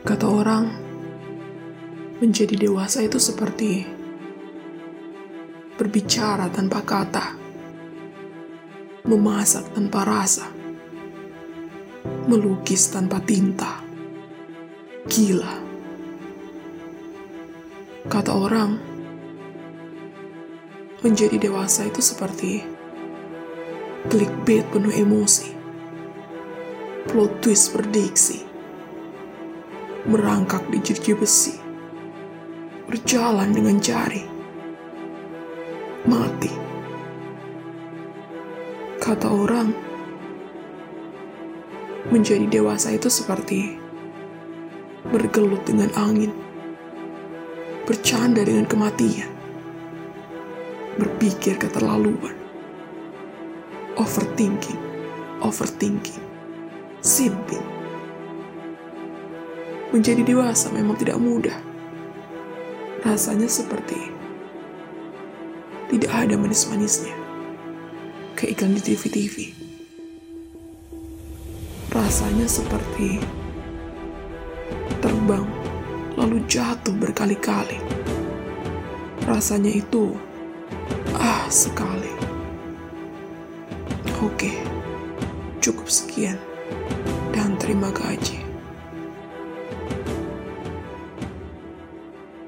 Kata orang, menjadi dewasa itu seperti berbicara tanpa kata, memasak tanpa rasa, melukis tanpa tinta, gila. Kata orang, menjadi dewasa itu seperti clickbait penuh emosi, plot twist berdiksi, merangkak di jeruji besi, berjalan dengan jari, mati. Kata orang, menjadi dewasa itu seperti bergelut dengan angin, bercanda dengan kematian, berpikir keterlaluan, overthinking, overthinking, simping. Menjadi dewasa memang tidak mudah. Rasanya seperti tidak ada manis-manisnya. Kayak iklan di TV-TV. Rasanya seperti terbang lalu jatuh berkali-kali. Rasanya itu ah sekali. Oke, cukup sekian dan terima gaji.